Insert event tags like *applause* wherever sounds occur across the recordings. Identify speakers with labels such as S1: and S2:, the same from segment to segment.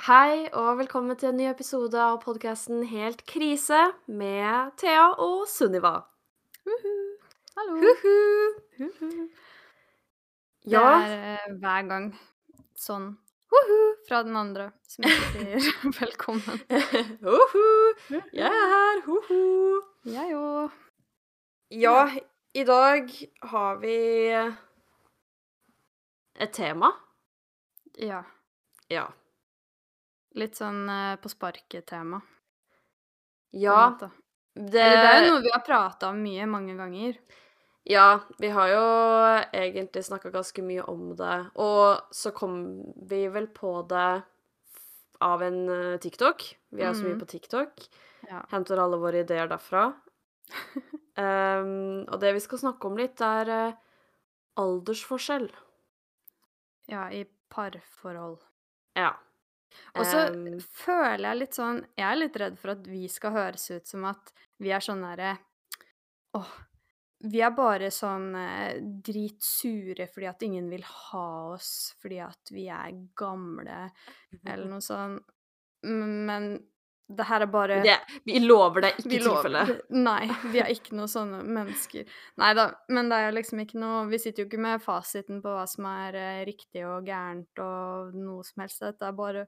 S1: Hei og velkommen til en ny episode av podkasten Helt krise med Thea og Sunniva.
S2: Hallo.
S1: Huhu.
S2: Det
S1: Ja,
S2: er uh, hver gang sånn «Huhu» fra den andre som ikke sier *laughs* velkommen. *laughs*
S1: Uhu. jeg er her. Huhu.
S2: Jeg òg.
S1: Ja, i dag har vi et tema.
S2: Ja.
S1: Ja.
S2: Litt sånn eh, på sparket-tema.
S1: Ja, det,
S2: Eller det er jo noe vi har prata om mye, mange ganger.
S1: Ja, vi har jo egentlig snakka ganske mye om det. Og så kom vi vel på det av en eh, TikTok. Vi er så mye
S2: Mhm.
S1: på TikTok.
S2: Ja.
S1: Henter alle våre ideer derfra. um, *laughs* og det vi skal snakke om litt, er uh, aldersforskjell.
S2: ja, i parforhold.
S1: Ja.
S2: Og så
S1: um,
S2: føler jeg litt sånn Jeg er litt redd for at vi skal høres ut som at vi er sånn derre Åh, vi er bare sånn eh, dritsure fordi at ingen vil ha oss fordi at vi er gamle, eller *laughs* noe sånt. Men det her er bare
S1: det, vi lover det ikke tilfelle.
S2: Nei, vi er ikke noe sånne mennesker. Nei da, men det er liksom ikke noe Vi sitter jo ikke med fasiten på hva som er eh, riktig og gærent og noe som helst. Dette er bare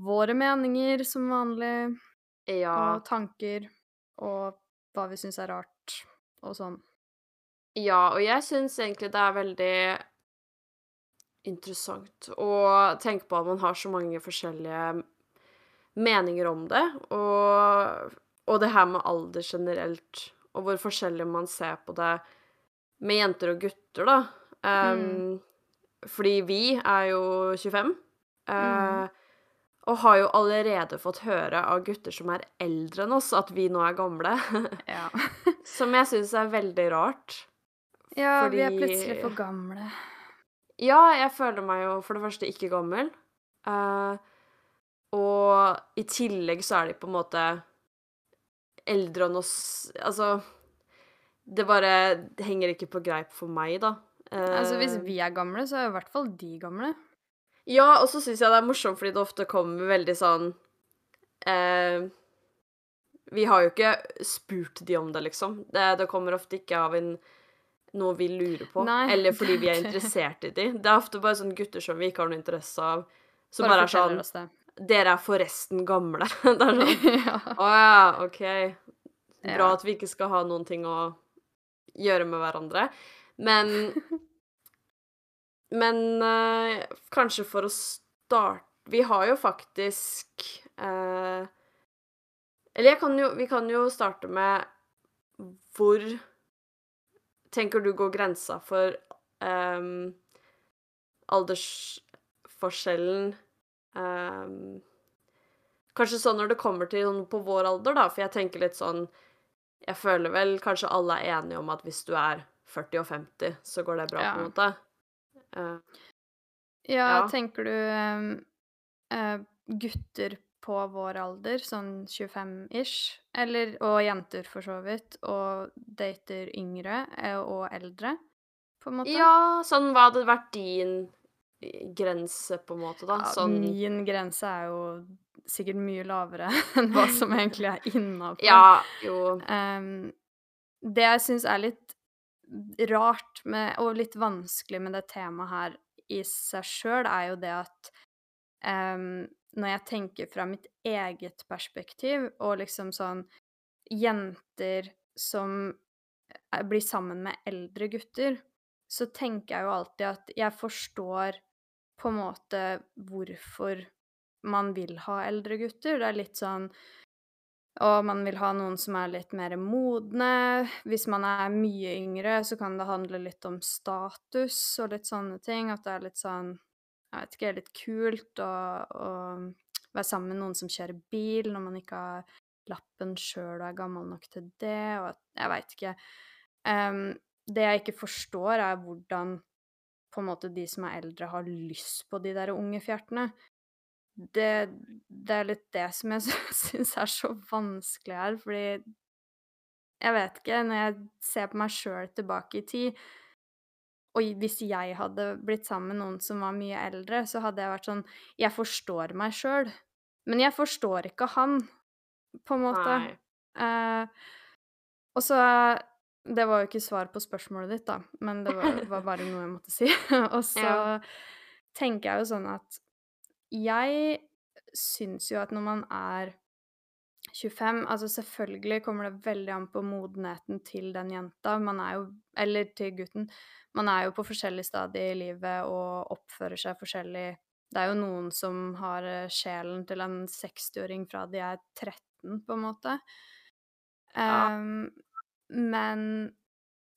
S2: våre meninger som vanlig,
S1: Ja.
S2: og tanker, og hva vi syns er rart, og sånn.
S1: Ja, og jeg syns egentlig det er veldig interessant å tenke på at man har så mange forskjellige meninger om det, og, og det her med alder generelt, og hvor forskjellig man ser på det med jenter og gutter, da. Um, Fordi vi er jo 25, eh, og har jo allerede fått høre av gutter som er eldre enn oss, at vi nå er gamle. *laughs*
S2: Ja.
S1: Som jeg syns er veldig rart.
S2: ja, vi er plutselig for gamle.
S1: Ja, jeg føler meg jo for det første ikke gammel. Eh, og i tillegg så er de på en måte eldre og oss Altså Det bare det henger ikke på greip for meg, da. Eh,
S2: Altså, hvis vi er gamle, så er jo i hvert fall de gamle.
S1: Ja, og så syns jeg det er morsomt fordi det ofte kommer veldig sånn eh, Vi har jo ikke spurt de om det, liksom. Det, det kommer ofte ikke av en noe vi lurer på,
S2: Nei,
S1: eller fordi vi er *laughs* interessert i de. Det er ofte bare sånne gutter som vi ikke har noe interesse av, som
S2: Bare
S1: bare, er sånn. Dere er forresten gamle. *laughs* det er sånn *laughs*
S2: ja.
S1: oh, ja, OK. Bra
S2: Ja.
S1: at vi ikke skal ha noen ting å gjøre med hverandre. Men *laughs* Men eh, kanskje for å starte Vi har jo faktisk eh, Eller jeg kan jo Vi kan jo starte med hvor tenker du går grensa for um, aldersforskjellen um, Kanskje sånn når det kommer til noen på vår alder, da, for jeg tenker litt sånn Jeg føler vel kanskje alle er enige om at hvis du er 40 og 50, så går det bra,
S2: Ja.
S1: på en måte. Uh,
S2: Ja,
S1: Ja.
S2: tenker du um, uh, gutter på vår alder, sånn 25-ish, eller og jenter for så vidt, og dater yngre eh, og eldre, på en måte?
S1: ja, sånn hva hadde vært din grense, på en måte, da?
S2: Ja,
S1: Sånn
S2: Min grense er jo sikkert mye lavere *laughs* enn hva *laughs* som egentlig er innafor.
S1: Ja, jo
S2: Em, det jeg syns er litt rart med, og litt vanskelig med det temaet her i seg sjøl, er jo det at um, når jeg tenker fra mitt eget perspektiv, og liksom sånn Jenter som eh, blir sammen med eldre gutter, så tenker jeg jo alltid at jeg forstår på en måte hvorfor man vil ha eldre gutter. Det er litt sånn og man vil ha noen som er litt mer modne. Hvis man er mye yngre, så kan det handle litt om status og litt sånne ting. At det er litt sånn Jeg vet ikke, litt kult å, å være sammen med noen som kjører bil, når man ikke har lappen sjøl og er gammel nok til det, og Jeg veit ikke. Um, det jeg ikke forstår, er hvordan på en måte de som er eldre, har lyst på de der unge fjertene det, det er litt det som jeg *laughs* syns er så vanskelig her, fordi Jeg vet ikke, når jeg ser på meg sjøl tilbake i tid, Og hvis jeg hadde blitt sammen med noen som var mye eldre, så hadde jeg vært sånn Jeg forstår meg sjøl, men jeg forstår ikke han, på en måte. Eh, og så Det var jo ikke svar på spørsmålet ditt, da, men det var, *laughs* var bare noe jeg måtte si. *laughs* og så
S1: Ja.
S2: tenker jeg jo sånn at jeg syns jo at når man er 25 Altså, selvfølgelig kommer det veldig an på modenheten til den jenta. Man er jo Eller til gutten. Man er jo på forskjellige stadier i livet og oppfører seg forskjellig. Det er jo noen som har eh, sjelen til en 60-åring fra de er 13, på en måte.
S1: Ja.
S2: Ehm, men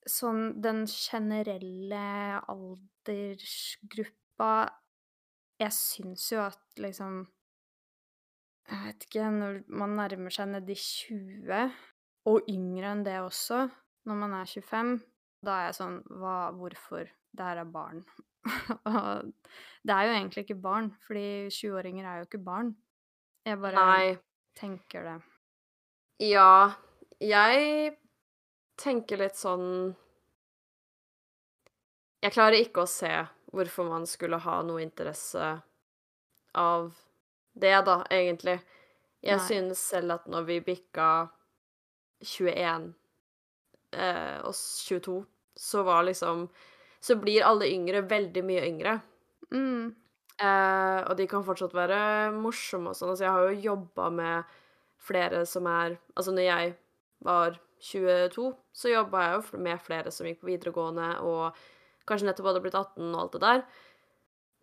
S2: sånn den generelle aldersgruppa Jeg syns jo at liksom jeg vet ikke, når man nærmer seg nedi 20, og yngre enn det også, når man er 25, da er jeg sånn Hva Hvorfor? Det her er barn. *laughs* Og det er jo egentlig ikke barn, fordi 20-åringer er jo ikke barn. Jeg bare
S1: Nei.
S2: tenker det.
S1: Ja, jeg tenker litt sånn Jeg klarer ikke å se hvorfor man skulle ha noe interesse av det, da, egentlig. Jeg
S2: Nei.
S1: synes selv at når vi bikka 21 eh, og 22, så var liksom Så blir alle yngre veldig mye yngre.
S2: Mm.
S1: Eh, og de kan fortsatt være morsomme og sånn. Altså, jeg har jo jobba med flere som er Altså, når jeg var 22, så jobba jeg jo med flere som gikk på videregående og kanskje nettopp hadde blitt 18 og alt det der.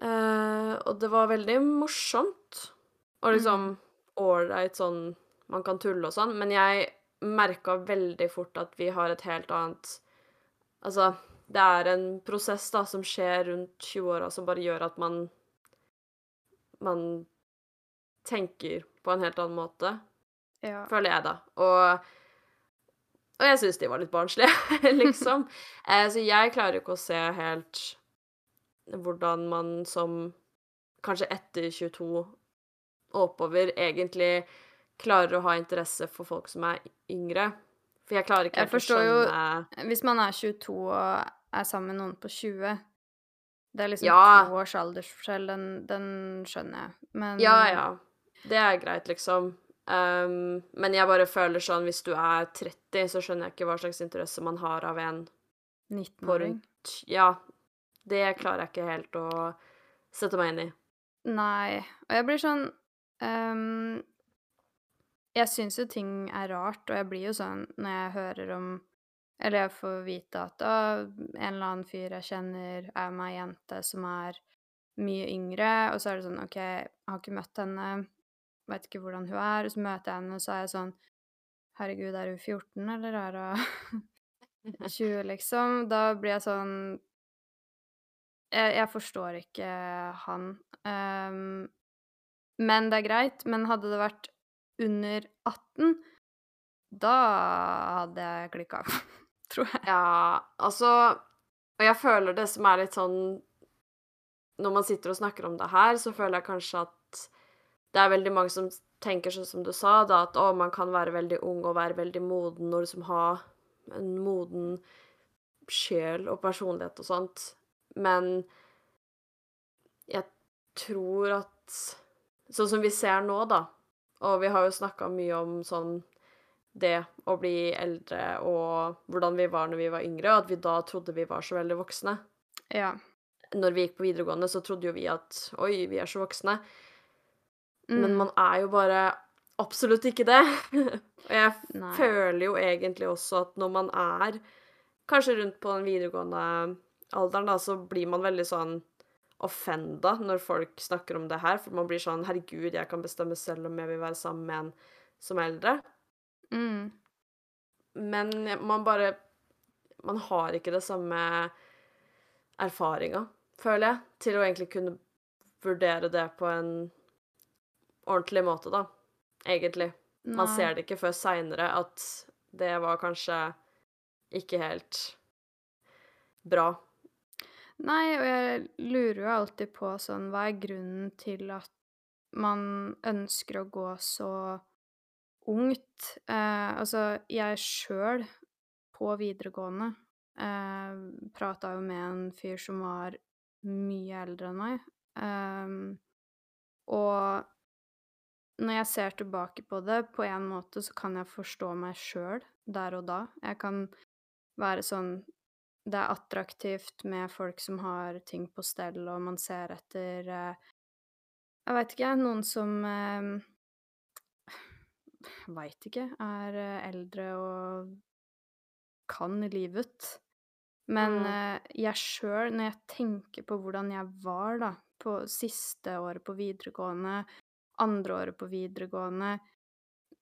S1: Uh, og det var veldig morsomt og liksom ålreit sånn Man kan tulle og sånn, men jeg merka veldig fort at vi har et helt annet Altså, det er en prosess da som skjer rundt 20-åra som bare gjør at man man tenker på en helt annen måte,
S2: Ja.
S1: føler jeg, da. Og, og jeg syns de var litt barnslige, *laughs* liksom. Eh, så jeg klarer ikke å se helt hvordan man som kanskje etter 22 og oppover egentlig klarer å ha interesse for folk som er yngre. For jeg klarer ikke
S2: Jeg
S1: helt å
S2: forstår jo Hvis man er 22 og er sammen med noen på 20 Det er liksom
S1: Ja.
S2: to års aldersforskjell, den, den skjønner jeg. Men
S1: Ja, ja. Det er greit, liksom. Um, men jeg bare føler sånn hvis du er 30, så skjønner jeg ikke hva slags interesse man har av en
S2: 19-åring
S1: Ja. Det klarer jeg ikke helt å sette meg inn i.
S2: Nei. Og jeg blir sånn um, Jeg syns jo ting er rart, og jeg blir jo sånn når jeg hører om Eller jeg får vite at å, en eller annen fyr jeg kjenner, er med ei jente som er mye yngre, og så er det sånn OK, jeg har ikke møtt henne, vet ikke hvordan hun er, og så møter jeg henne, og så er jeg sånn Herregud, er hun 14, eller er hun *laughs* 20, liksom? Da blir jeg sånn jeg, jeg forstår ikke han. Um, men det er greit. Men hadde det vært under 18, da hadde jeg klikka, *laughs* tror jeg.
S1: Ja, altså Og jeg føler det som er litt sånn Når man sitter og snakker om det her, så føler jeg kanskje at det er veldig mange som tenker sånn som du sa, da, at å, man kan være veldig ung og være veldig moden og liksom ha en moden sjel og personlighet og sånt. Men jeg tror at Sånn som vi ser nå, da, og vi har jo snakka mye om sånn det å bli eldre og hvordan vi var når vi var yngre, og at vi da trodde vi var så veldig voksne.
S2: Ja.
S1: Når vi gikk på videregående, så trodde jo vi at oi, vi er så voksne. Men
S2: Mm,
S1: man er jo bare absolutt ikke det. *laughs* og jeg
S2: Nei.
S1: føler jo egentlig også at når man er kanskje rundt på den videregående alderen, da, så blir man veldig sånn offenda når folk snakker om det her, for man blir sånn Herregud, jeg kan bestemme selv om jeg vil være sammen med en som er eldre.
S2: Mm,
S1: Men man bare Man har ikke det samme erfaringa, føler jeg, til å egentlig kunne vurdere det på en ordentlig måte, da. Egentlig. Man ser det ikke før seinere at det var kanskje ikke helt bra.
S2: Nei, og jeg lurer jo alltid på sånn Hva er grunnen til at man ønsker å gå så ungt? Eh, altså, jeg sjøl, på videregående, eh, Prata jo med en fyr som var mye eldre enn meg. Eh, og når jeg ser tilbake på det, på en måte så kan jeg forstå meg sjøl der og da. Jeg kan være sånn Det er attraktivt med folk som har ting på stell, og man ser etter uh, Jeg veit ikke, noen som uh, Veit ikke, er eldre og kan livet. Men
S1: Mm.
S2: uh, jeg sjøl, når jeg tenker på hvordan jeg var da, på siste året på videregående, andre året på videregående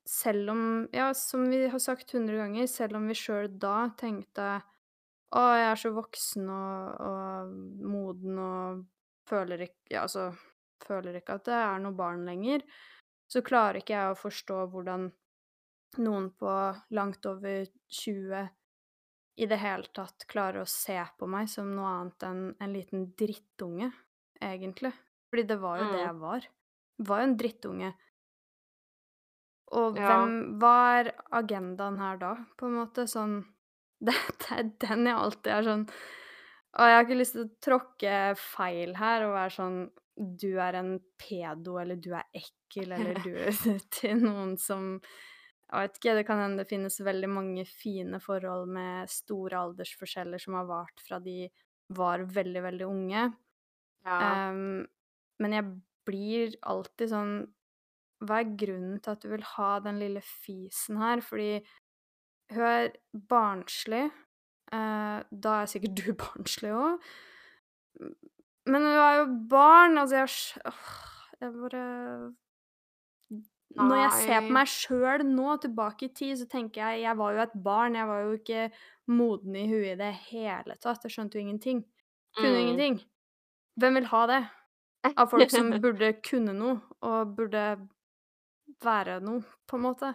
S2: Selv om, ja, som vi har sagt hundre ganger, selv om vi sjøl da tenkte å, jeg er så voksen og, og moden og føler ikke Ja, altså føler ikke at det er noe barn lenger, så klarer ikke jeg å forstå hvordan noen på langt over 20 i det hele tatt klarer å se på meg som noe annet enn en liten drittunge, egentlig. Fordi det var jo det
S1: Mm.
S2: jeg var. Var jo en drittunge. Og
S1: Ja.
S2: hvem Hva er agendaen her da, på en måte? Sånn *laughs* Det, det er den jeg alltid er sånn Og jeg har ikke lyst til å tråkke feil her og være sånn Du er en pedo, eller du er ekkel, eller du *laughs* er *laughs* til noen som Jeg vet ikke, det kan hende det finnes veldig mange fine forhold med store aldersforskjeller som har vart fra de var veldig, veldig unge.
S1: Ja.
S2: Um, men jeg blir alltid sånn Hva er grunnen til at du vil ha den lille fisen her? Fordi hun er barnslig. Eh, da er sikkert du *laughs* barnslig òg. Men hun er jo barn. Altså, jeg har Jeg bare Når jeg ser på meg sjøl nå, tilbake i tid, så tenker jeg jeg var jo et barn. Jeg var jo ikke moden i huet i det hele tatt. Jeg skjønte jo ingenting. Kunne
S1: Mm.
S2: ingenting. Hvem vil ha det? Av folk som *laughs* burde kunne noe, og burde være noe, på en måte.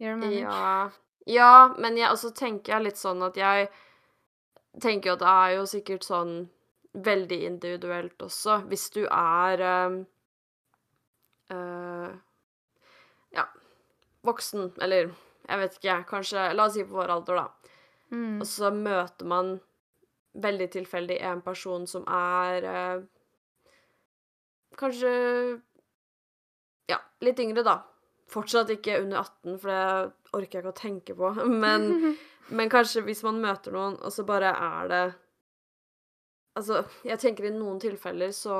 S2: Gjør det mening?
S1: Ja. ja, men jeg også tenker jeg litt sånn at jeg tenker jo at det er jo sikkert sånn veldig individuelt også. Hvis du er ehm, eh, ja, voksen, eller jeg vet ikke, kanskje La oss si på vår alder, da.
S2: Mm.
S1: Og så møter man veldig tilfeldig en person som er eh, kanskje ja, litt yngre, da. Fortsatt ikke under 18, for det orker jeg ikke å tenke på. *laughs* Men, *laughs* men kanskje hvis man møter noen, og så bare er det Altså, jeg tenker i noen tilfeller så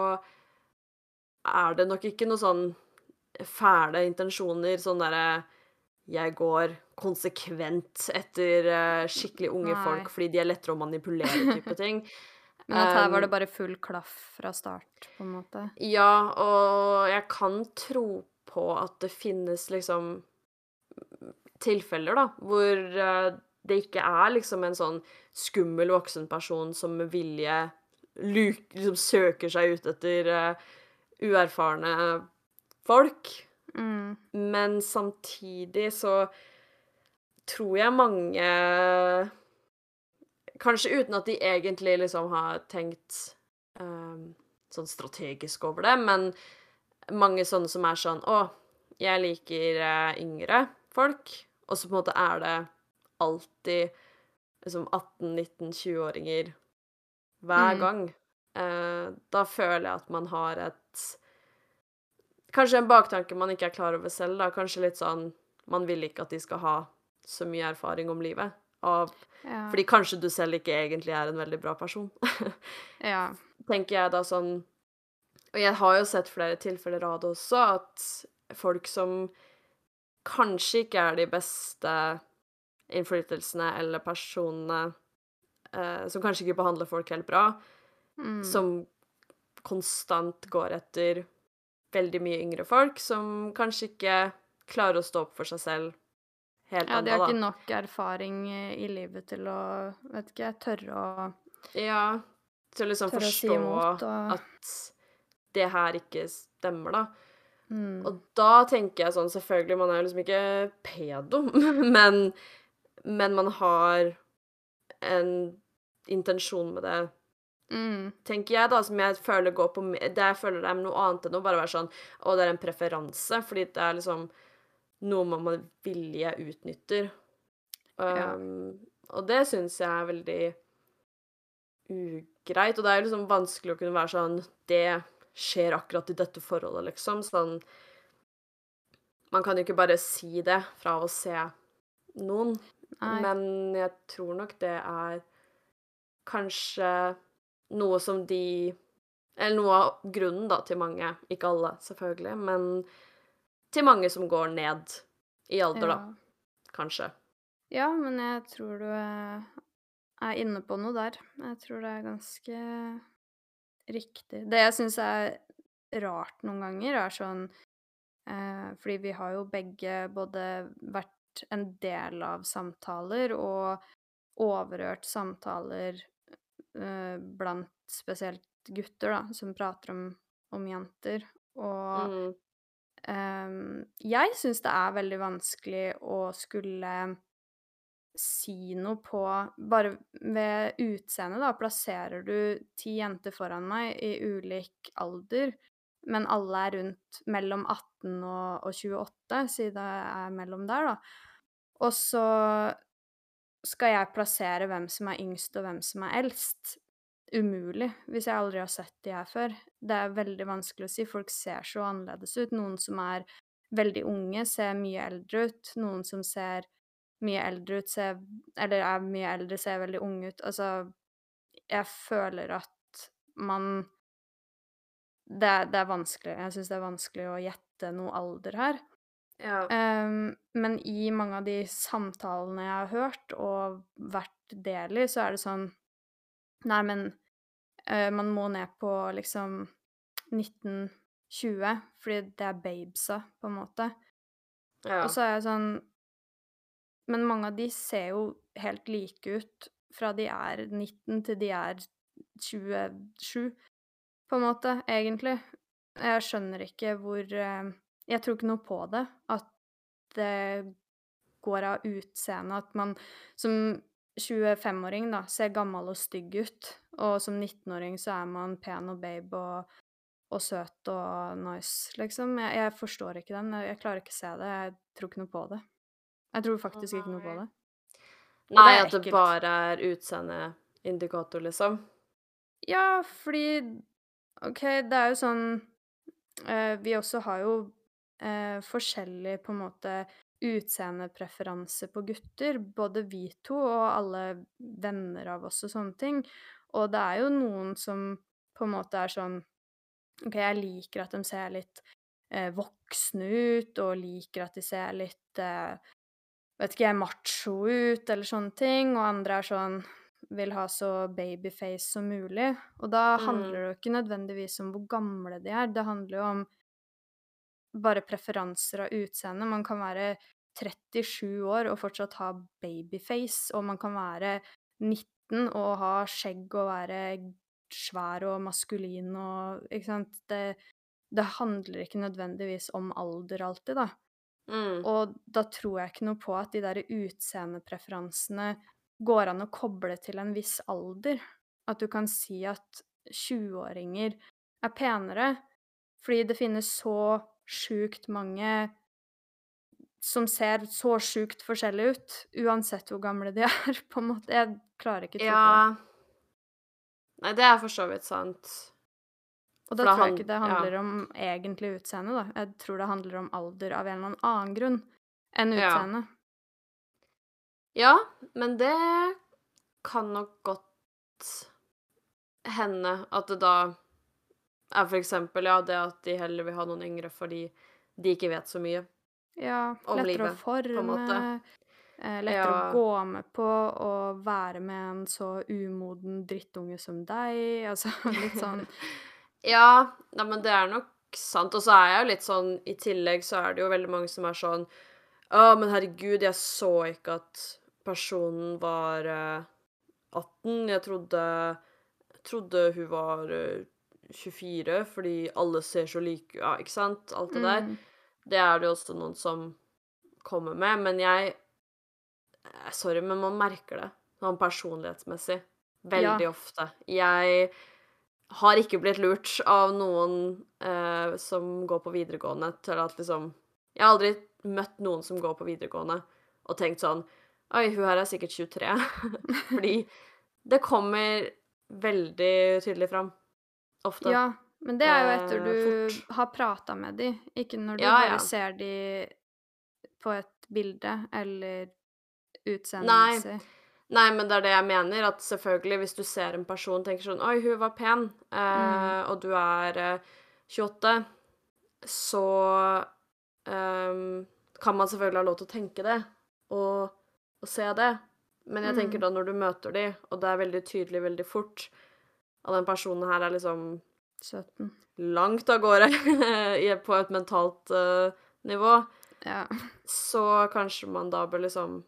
S1: er det nok ikke noe sånn fæle intensjoner, sånn derre jeg går konsekvent etter eh, skikkelig unge
S2: Nei.
S1: folk fordi de er lettere å manipulere, type *laughs* ting.
S2: Men at her var det bare full klaff fra start, på en måte.
S1: Ja, og jeg kan tro på at det finnes liksom tilfeller, da, hvor eh, det ikke er liksom en sånn skummel voksen person som med vilje liksom søker seg ut etter uh, uerfarne folk.
S2: Mm.
S1: Men samtidig så tror jeg mange Kanskje uten at de egentlig liksom har tenkt um, sånn strategisk over det, men mange sånne som er sånn Å, jeg liker uh, yngre folk. Og så på en måte er det alltid liksom 18-19-20-åringer hver
S2: Mm.
S1: gang. Uh, da føler jeg at man har et Kanskje en baktanke man ikke er klar over selv, da. Kanskje litt sånn Man vil ikke at de skal ha så mye erfaring om livet. Av,
S2: Ja.
S1: fordi kanskje du selv ikke egentlig er en veldig bra person. *laughs*
S2: ja.
S1: Tenker jeg da sånn Og jeg har jo sett flere tilfeller av det også, at folk som kanskje ikke er de beste innflytelsene eller personene eh, Som kanskje ikke behandler folk helt bra,
S2: Mm.
S1: som konstant går etter veldig mye yngre folk, som kanskje ikke klarer å stå opp for seg selv helt
S2: Ja, de
S1: ennå,
S2: har ikke nok erfaring eh, i livet til å, vet ikke, tørre å
S1: Ja, til å liksom
S2: Tørre å si
S1: forstå
S2: imot og-
S1: at det her ikke stemmer, da.
S2: mm.
S1: Og da tenker jeg sånn Selvfølgelig, man er jo liksom ikke pedo, *laughs* men, men man har en intensjon med det,
S2: Mm.
S1: tenker jeg, da, som jeg føler går på Det jeg føler er noe annet enn å bare være sånn Å, det er en preferanse, fordi det er liksom noe man med vilje utnytter.
S2: Ja.
S1: Um, og det syns jeg er veldig ugreit. Og det er jo liksom vanskelig å kunne være sånn Det skjer akkurat i dette forholdet, liksom. Sånn Man kan jo ikke bare si det fra å se noen.
S2: Nei.
S1: Men jeg tror nok det er kanskje noe som de Eller noe av grunnen da til mange, ikke alle selvfølgelig, men til mange som går ned i alder,
S2: Ja.
S1: da. Kanskje.
S2: Ja, men jeg tror du er er inne på noe der. Jeg tror det er ganske riktig. Det jeg syns er rart noen ganger, er sånn eh, Fordi vi har jo begge både vært en del av samtaler og overhørt samtaler eh, blant spesielt gutter, da, som prater om, om jenter. Og
S1: Mm.
S2: Ehm, jeg syns det er veldig vanskelig å skulle si noe på Bare ved utseendet, da, plasserer du ti jenter foran meg i ulik alder, men alle er rundt mellom 18 og, og 28, siden det er mellom der, da. Og så skal jeg plassere hvem som er yngst og hvem som er eldst. Umulig, hvis jeg aldri har sett de her før. Det er veldig vanskelig å si. Folk ser så annerledes ut. Noen som er veldig unge, ser mye eldre ut. Noen som ser mye eldre ut, ser Eller er mye eldre, ser veldig unge ut. Altså, jeg føler at man Det, det er vanskelig. Jeg syns det er vanskelig å gjette noe alder her.
S1: Ja.
S2: Um, men i mange av de samtalene jeg har hørt og vært del i, så er det sånn Nei, men uh, man må ned på liksom 1920, fordi det er babesa, på en måte.
S1: ja.
S2: Og så er jeg sånn Men mange av de ser jo helt like ut fra de er 19 til de er 27, på en måte, egentlig. Jeg skjønner ikke hvor uh, Jeg tror ikke noe på det. At det går av utseende. At man som 25-åring da ser gammel og stygg ut, og som 19-åring så er man pen og babe og, og søt og nice, liksom. Jeg, jeg forstår ikke den. Jeg, klarer ikke å se det. Jeg tror ikke noe på det. Jeg tror faktisk ikke noe på det.
S1: Nei,
S2: det
S1: at det bare er utseendeindikator, liksom.
S2: Ja, fordi OK, det er jo sånn uh, Vi også har jo uh, forskjellig på en måte utseendepreferanse på gutter, både vi to og alle venner av oss og sånne ting. Og det er jo noen som på en måte er sånn OK, jeg liker at de ser litt eh, voksne ut, og liker at de ser litt eh, vet ikke jeg, macho ut, eller sånne ting, og andre er sånn vil ha så babyface som mulig. Og da
S1: Mm.
S2: handler det jo ikke nødvendigvis om hvor gamle de er, det handler jo om bare preferanser av utseende. Man kan være 37 år og fortsatt ha babyface, og man kan være 19 og ha skjegg og være svær og maskulin og Ikke sant? Det, det handler ikke nødvendigvis om alder alltid, da.
S1: Mm.
S2: Og da tror jeg ikke noe på at de der utseendepreferansene går an å koble til en viss alder. At du kan si at 20-åringer er penere, fordi det finnes så sjukt mange som ser så sjukt forskjellig ut, uansett hvor gamle de *laughs* er, på en måte. Jeg klarer ikke å tro på det.
S1: Nei, det er for så vidt sant.
S2: Og da tror jeg ikke det
S1: ja.
S2: handler om egentlig utseende, da. Jeg tror det handler om alder av en eller annen grunn enn
S1: Ja.
S2: utseende.
S1: Ja, men det kan nok godt hende at det da er for eksempel ja, det at de heller vil ha noen yngre fordi de ikke vet så mye.
S2: Ja,
S1: om
S2: lettere
S1: livet,
S2: å forme,
S1: måte.
S2: eh, lettere
S1: Ja.
S2: å gå med på å være med en så umoden drittunge som deg, *laughs* altså litt sånn *laughs*
S1: Ja, nei, men det er nok sant. Og så er jeg jo litt sånn I tillegg så er det jo veldig mange som er sånn Å, men herregud, jeg så ikke at personen var eh, 18. Jeg trodde, trodde hun var eh, 24, fordi alle ser så like Ja, ikke sant? Alt det der.
S2: mm,
S1: Det er det jo også noen som kommer med, men jeg eh, Sorry, men man merker det sånn personlighetsmessig veldig
S2: Ja.
S1: ofte. Jeg har ikke blitt lurt av noen eh, som går på videregående, til at liksom Jeg har aldri møtt noen som går på videregående og tenkt sånn Oi, hun her er sikkert 23. *laughs* Fordi *laughs* det kommer veldig tydelig fram. Ofte.
S2: Ja, men det er jo etter
S1: Eh,
S2: du
S1: fort.
S2: har prata med de, ikke når du
S1: Ja,
S2: bare
S1: ja.
S2: ser de på et bilde eller
S1: Nei.
S2: utseendemessig.
S1: Nei, men det er det jeg mener, at selvfølgelig hvis du ser en person og tenker sånn Oi, hun var pen, eh,
S2: Mm.
S1: og du er eh, 28, så ehm, kan man selvfølgelig ha lov til å tenke det og, og se det. Men jeg tenker
S2: Mm.
S1: da når du møter de, og det er veldig tydelig veldig fort at den personen her er liksom
S2: 17.
S1: langt av gårde *laughs* på et mentalt uh, nivå,
S2: Ja.
S1: så kanskje man da bør liksom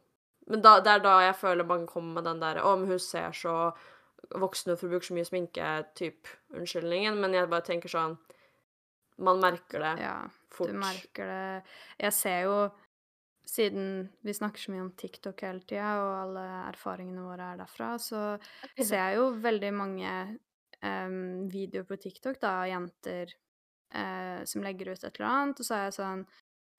S1: Men da, det er da jeg føler man kommer med den der Å, men hun ser så voksen ut for å bruke så mye sminke, typ unnskyldningen. Men jeg bare tenker sånn Man merker det
S2: ja.
S1: fort.
S2: Du merker det Jeg ser jo, siden vi snakker så mye om TikTok hele tida, og alle erfaringene våre er derfra, så *laughs* ser jeg jo veldig mange em, videoer på TikTok da, av jenter uh, som legger ut et eller annet, og så er jeg sånn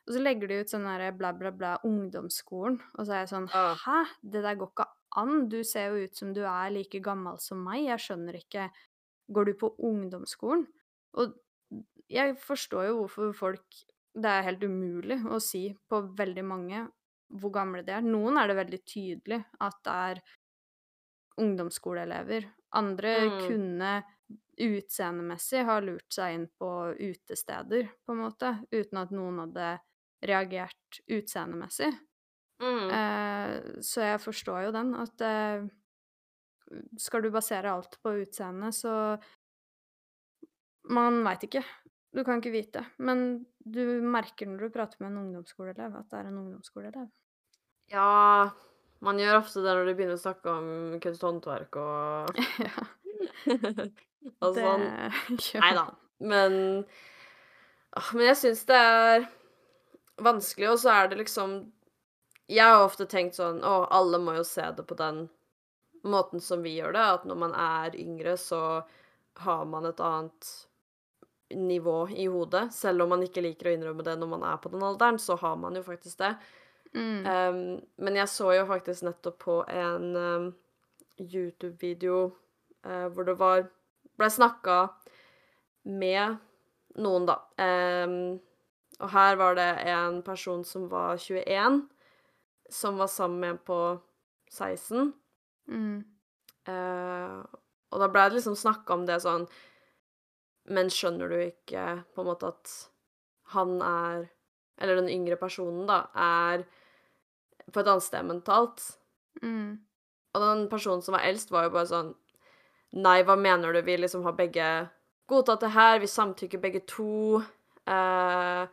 S2: Og så legger de ut sånn derre bla, bla, bla, ungdomsskolen, og så er jeg sånn. Hæ? Det der går ikke an. Du ser jo ut som du er like gammel som meg. Jeg skjønner ikke Går du på ungdomsskolen? Og jeg forstår jo hvorfor folk Det er helt umulig å si på veldig mange hvor gamle de er. Noen er det veldig tydelig at det er ungdomsskoleelever. Andre
S1: Mm.
S2: kunne utseendemessig ha lurt seg inn på utesteder, på en måte, uten at noen hadde reagert utseendemessig.
S1: Mm.
S2: Eh, så jeg forstår jo den, at eh, skal du basere alt på utseendet, så Man veit ikke. Du kan ikke vite. Men du merker når du prater med en ungdomsskoleelev, at det er en ungdomsskoleelev.
S1: Ja Man gjør ofte det når de begynner å snakke om kunst og *laughs*
S2: ja, *laughs*
S1: og
S2: det
S1: sånn. *laughs* Nei da. Men ah, Men jeg syns det er vanskelig, og så er det liksom Jeg har ofte tenkt sånn Å, alle må jo se det på den måten som vi gjør det, at når man er yngre, så har man et annet nivå i hodet. Selv om man ikke liker å innrømme det når man er på den alderen, så har man jo faktisk det.
S2: Mm.
S1: Um, men jeg så jo faktisk nettopp på en um, YouTube-video uh, hvor det var ble snakka med noen, da. Um, og her var det en person som var 21, som var sammen med en på 16.
S2: Mm.
S1: Uh, og da ble det liksom snakka om det sånn Men skjønner du ikke på en måte at han er Eller den yngre personen, da, er på et annet sted mentalt?
S2: Mm.
S1: Og den personen som var eldst, var jo bare sånn Nei, hva mener du? Vi liksom har begge godtatt det her. Vi samtykker begge to. Eh,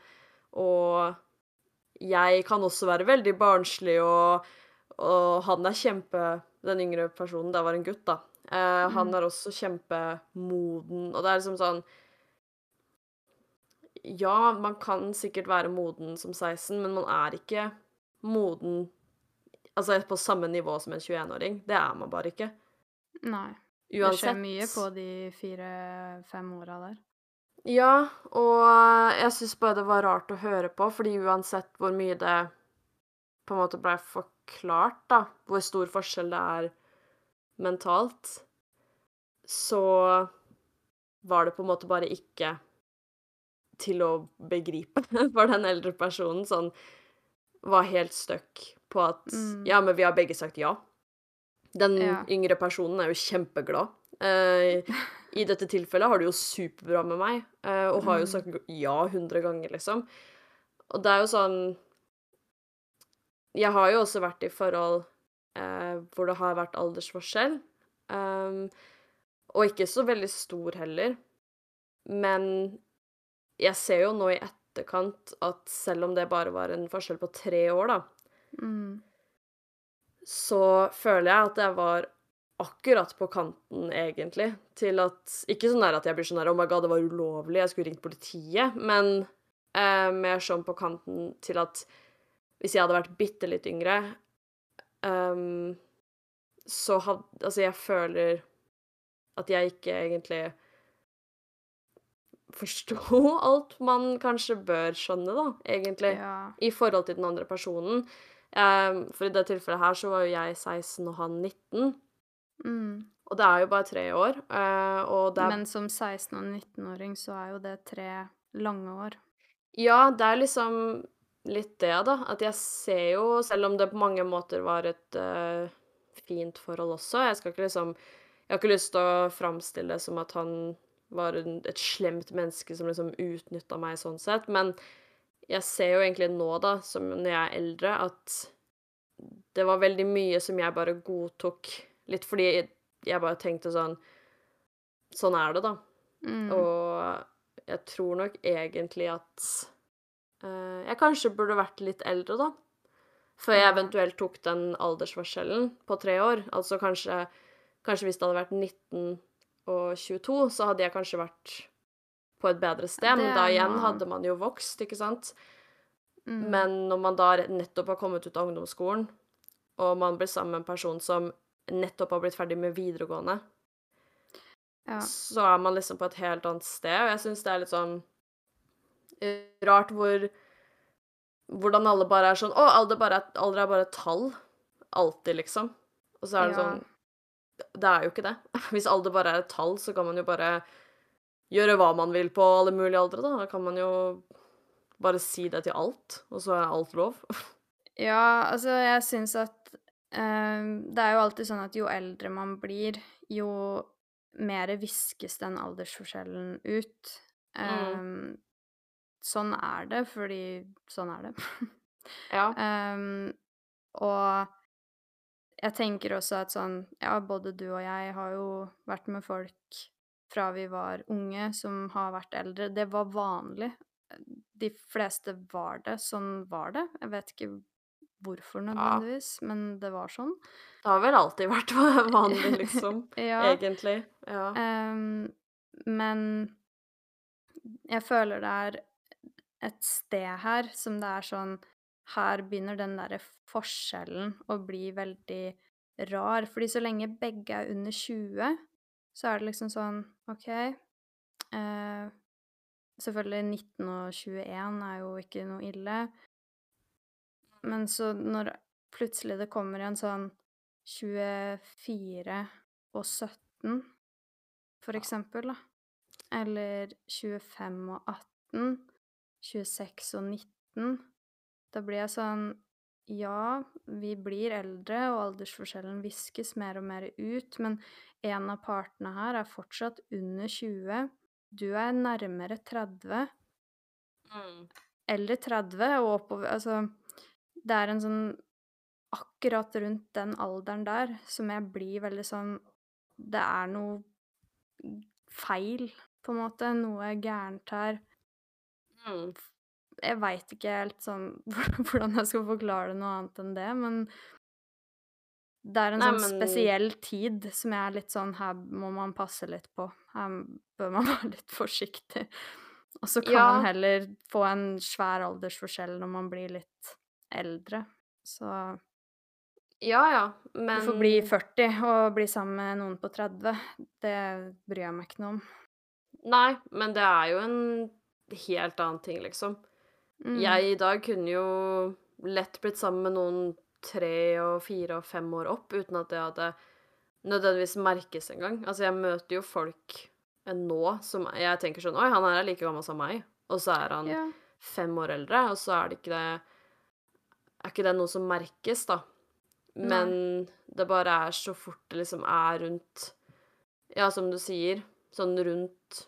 S1: og jeg kan også være veldig barnslig, og, og han er kjempe Den yngre personen, det var en gutt, da. Eh, Han
S2: Mm.
S1: er også kjempemoden, og det er liksom sånn Ja, man kan sikkert være moden som 16, men man er ikke moden Altså på samme nivå som en 21-åring. Det er man bare ikke.
S2: Nei. Det skjer mye på de fire-fem åra der.
S1: Ja, og jeg syns bare det var rart å høre på, fordi uansett hvor mye det på en måte ble forklart, da, hvor stor forskjell det er mentalt, så var det på en måte bare ikke til å begripe *laughs* for den eldre personen. Sånn var helt stuck på at
S2: Mm.
S1: Ja, men vi har begge sagt ja. Den
S2: Ja.
S1: yngre personen er jo kjempeglad. Eh, I *laughs* dette tilfellet har det jo superbra med meg, eh, og har jo
S2: Mm.
S1: sagt ja hundre ganger, liksom. Og det er jo sånn Jeg har jo også vært i forhold eh, hvor det har vært aldersforskjell. Um, og ikke så veldig stor heller. Men jeg ser jo nå i etterkant at selv om det bare var en forskjell på tre år, da,
S2: Mm.
S1: så føler jeg at jeg var akkurat på kanten, egentlig, til at Ikke sånn at jeg blir sånn her Oh my god, det var ulovlig, jeg skulle ringt politiet, men eh, mer sånn på kanten til at hvis jeg hadde vært bitte litt yngre, um, så hadde Altså, jeg føler at jeg ikke egentlig forsto *laughs* alt man kanskje bør skjønne, da, egentlig
S2: Ja.
S1: i forhold til den andre personen. Um, for i det tilfellet her så var jo jeg 16 og han 19.
S2: Mm.
S1: Og det er jo bare tre år. Uh, er
S2: Men som 16- og 19-åring så er jo det tre lange år.
S1: Ja, det er liksom litt det, da. At jeg ser jo, selv om det på mange måter var et uh, fint forhold også Jeg skal ikke liksom Jeg har ikke lyst til å framstille det som at han var en, et slemt menneske som liksom utnytta meg sånn sett, men jeg ser jo egentlig nå, da, som når jeg er eldre, at det var veldig mye som jeg bare godtok, litt fordi jeg, jeg bare tenkte sånn Sånn er det, da.
S2: Mm.
S1: Og jeg tror nok egentlig at uh, jeg kanskje burde vært litt eldre, da. Før jeg eventuelt tok den aldersforskjellen på tre år. Altså kanskje, kanskje hvis det hadde vært 19 og 22, så hadde jeg kanskje vært på et bedre sted. Men da igjen hadde man jo vokst, ikke sant.
S2: Mm.
S1: Men når man da nettopp har kommet ut av ungdomsskolen, og man blir sammen med en person som nettopp har blitt ferdig med videregående,
S2: ja.
S1: så er man liksom på et helt annet sted, og jeg syns det er litt sånn eh, rart hvor Hvordan alle bare er sånn Å, alder, bare er, alder er bare et tall. Alltid, liksom. Og så er det
S2: Ja.
S1: sånn Det er jo ikke det. *laughs* Hvis alder bare er et tall, så kan man jo bare gjøre hva man vil på alle mulige aldre, da. Da kan man jo bare si det til alt, og så er alt lov. *laughs*
S2: Ja, altså, jeg syns at eh, Det er jo alltid sånn at jo eldre man blir, jo mer viskes den aldersforskjellen ut.
S1: Mm.
S2: Eh, sånn er det, fordi sånn er det. *laughs*
S1: Ja.
S2: Um, og jeg tenker også at sånn Ja, både du og jeg har jo vært med folk fra vi var unge, som har vært eldre. Det var vanlig. De fleste var det. Sånn var det. Jeg vet ikke hvorfor nødvendigvis, men det var sånn.
S1: Det har vel alltid vært *laughs* vanlig, *laughs* liksom.
S2: Ja.
S1: Egentlig. Ja.
S2: Um, men jeg føler det er et sted her som det er sånn Her begynner den derre forskjellen å bli veldig rar. Fordi så lenge begge er under 20, så er det liksom sånn OK eh, Selvfølgelig 19 og 21 er jo ikke noe ille. Men så når plutselig det kommer en sånn 24 og 17, for eksempel, da. Eller 25 og 18, 26 og 19. Da blir jeg sånn Ja, vi blir eldre, og aldersforskjellen viskes mer og mer ut, men en av partene her er fortsatt under 20. Du er nærmere 30
S1: Mm.
S2: eller 30 og oppover Altså, det er en sånn Akkurat rundt den alderen der som jeg blir veldig sånn Det er noe feil, på en måte. Noe gærent her.
S1: Mm.
S2: Jeg veit ikke helt sånn *laughs* hvordan jeg skal forklare det noe annet enn det, men det er en
S1: Nei,
S2: sånn
S1: men-
S2: spesiell tid som jeg er litt sånn Her må man passe litt på. Her bør man *laughs* være litt forsiktig. Og så kan
S1: Ja.
S2: man heller få en svær aldersforskjell når man blir litt eldre. Så
S1: Ja, ja, men
S2: du får bli 40 og bli sammen med noen på 30. Det bryr jeg meg ikke noe om.
S1: Nei, men det er jo en helt annen ting, liksom.
S2: Mm.
S1: Jeg i dag kunne jo lett blitt sammen med noen tre og fire og fem år opp, uten at det hadde nødvendigvis merkes engang. Altså, jeg møter jo folk nå som jeg tenker sånn Oi, han her er like gammel som meg. Og så er han
S2: yeah.
S1: fem år eldre, og så er det ikke det Er ikke det noe som merkes, da. Men det bare er så fort det liksom er rundt Ja, som du sier, sånn rundt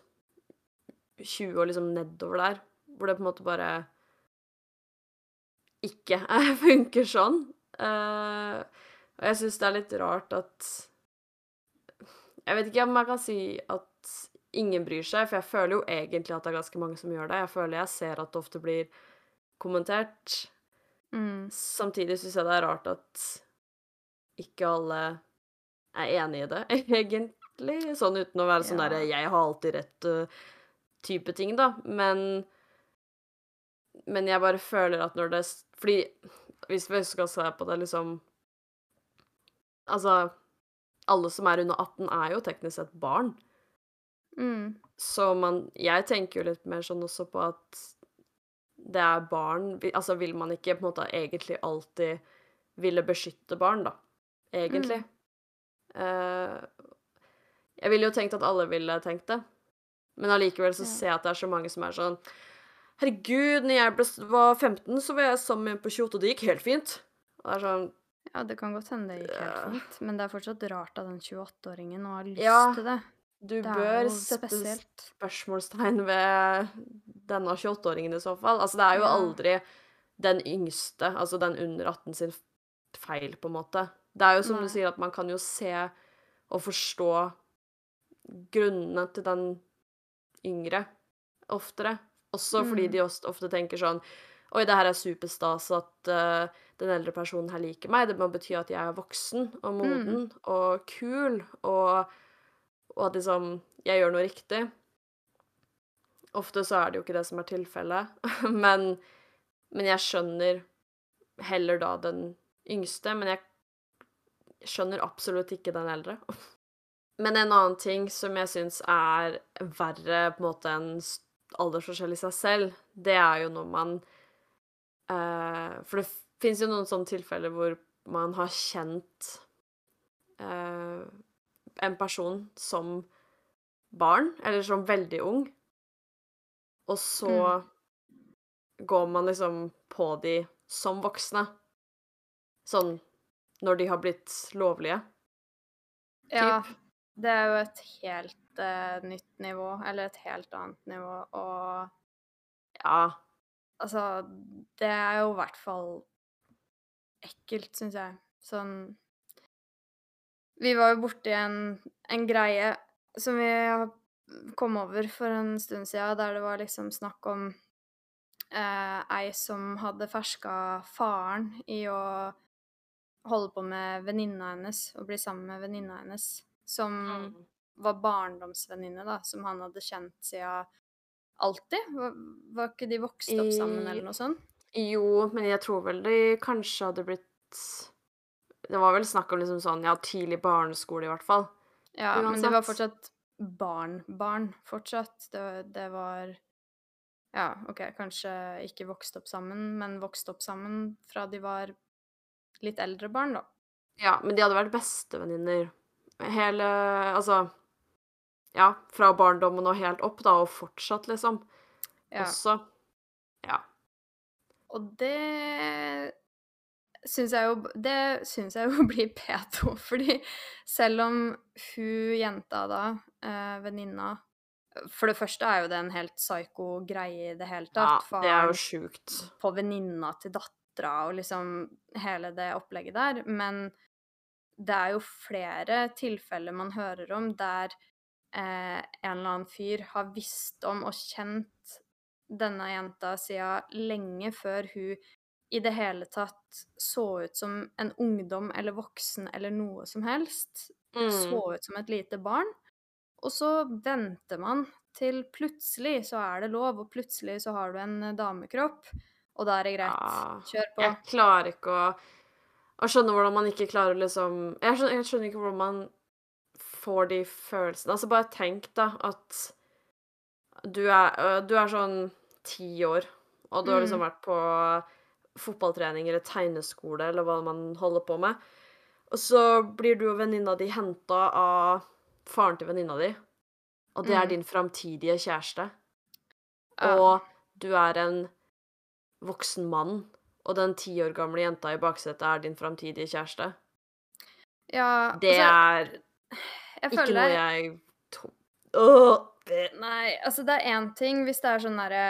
S1: 20 og liksom nedover der, hvor det på en måte bare ikke *laughs* funker sånn. Uh, og jeg syns det er litt rart at Jeg vet ikke om jeg kan si at ingen bryr seg, for jeg føler jo egentlig at det er ganske mange som gjør det. Jeg føler jeg ser at det ofte blir kommentert.
S2: Mm.
S1: Samtidig syns jeg det er rart at ikke alle er enig i det, *laughs* egentlig. Sånn uten å være sånn
S2: Ja.
S1: derre 'jeg har alltid rett'-type ting, da. Men Men jeg bare føler at når det Fordi hvis vi skal se på det liksom Altså Alle som er under 18, er jo teknisk sett barn.
S2: Mm.
S1: Så man Jeg tenker jo litt mer sånn også på at det er barn Altså, vil man ikke på en måte egentlig alltid ville beskytte barn, da? Egentlig. Eh, Jeg ville jo tenkt at alle ville tenkt det, men allikevel så
S2: Ja.
S1: ser jeg at det er så mange som er sånn Herregud, når jeg ble, var 15, så var jeg sammen med en på 28, og det gikk helt fint. Og det er sånn
S2: Ja, det kan godt hende det gikk helt fint, men det er fortsatt rart av den 28-åringen å ha lyst
S1: Ja,
S2: til det.
S1: Du
S2: Det
S1: bør sette
S2: spesielt.
S1: spørsmålstegn ved denne 28-åringen i så fall. Altså, det er jo
S2: Ja.
S1: aldri den yngste, altså den under 18 sin feil, på en måte. Det er jo som
S2: Nei.
S1: du sier, at man kan jo se og forstå grunnene til den yngre oftere. Også fordi
S2: Mm.
S1: de også ofte tenker sånn Oi, det her er superstas at uh, den eldre personen her liker meg. Det må bety at jeg er voksen og moden og kul, og, og at liksom jeg gjør noe riktig. Ofte så er det jo ikke det som er tilfellet, *laughs* men, men jeg skjønner heller da den yngste, men jeg skjønner absolutt ikke den eldre. *laughs* Men en annen ting som jeg syns er verre på en måte enn aldersforskjell i seg selv, det er jo noe man uh, For det fins jo noen sånne tilfeller hvor man har kjent uh, en person som barn, eller som veldig ung, og så går man liksom på de som voksne. Sånn når de har blitt lovlige.
S2: Ja, det er jo et helt eh, nytt nivå, eller et helt annet nivå, og
S1: Ja.
S2: altså Det er jo i hvert fall ekkelt, syns jeg. Sånn Vi var jo borti en, en greie som vi kom over for en stund siden, der det var liksom snakk om eh, ei som hadde ferska faren i å holde på med venninna hennes og bli sammen med venninna hennes, som var barndomsvenninne, da, som han hadde kjent siden alltid. Var, var ikke de vokst opp sammen,
S1: I-
S2: eller noe sånt?
S1: Jo, men jeg tror vel de kanskje hadde blitt Det var vel snakk om liksom sånn, ja, tidlig barneskole i hvert fall.
S2: Ja, men det var
S1: Uansett.
S2: fortsatt barn. Barn fortsatt. Det, det var Ja, OK, kanskje ikke vokst opp sammen, men vokst opp sammen fra de var litt eldre barn, da.
S1: Ja, men de hadde vært bestevenninner hele Altså Ja, fra barndommen og helt opp, da, og fortsatt, liksom.
S2: Ja.
S1: Også. Ja.
S2: Og det syns jeg jo Det syns jeg jo *laughs* blir P2, fordi selv om hun jenta da, eh, venninna For det første er jo det en helt psyko greie i det hele tatt.
S1: ja det er jo sjukt.
S2: på venninna til dattera og liksom hele det opplegget der. Men det er jo flere tilfeller man hører om der eh, en eller annen fyr har visst om og kjent denne jenta siden lenge før hun i det hele tatt så ut som en ungdom eller voksen eller noe som helst.
S1: Mm.
S2: Så ut som et lite barn. Og så venter man til plutselig så er det lov, og plutselig så har du en eh, damekropp, og da er det greit. Kjør på.
S1: Jeg klarer ikke å, å skjønne hvordan man ikke klarer liksom jeg skjønner, jeg skjønner ikke hvordan man får de følelsene. Altså, bare tenk, da, at du er, du er sånn ti år, og du har liksom
S2: Mm.
S1: vært på fotballtrening eller tegneskole eller hva man holder på med, og så blir du og venninna di henta av faren til venninna di, og det er
S2: Mm.
S1: din framtidige kjæreste og du er en voksen mann, og den ti år gamle jenta i baksetet er din framtidige kjæreste.
S2: Ja,
S1: Det
S2: altså,
S1: er
S2: jeg
S1: ikke
S2: føler
S1: noe jeg Åh,
S2: Nei, altså det er én ting hvis det er sånn derre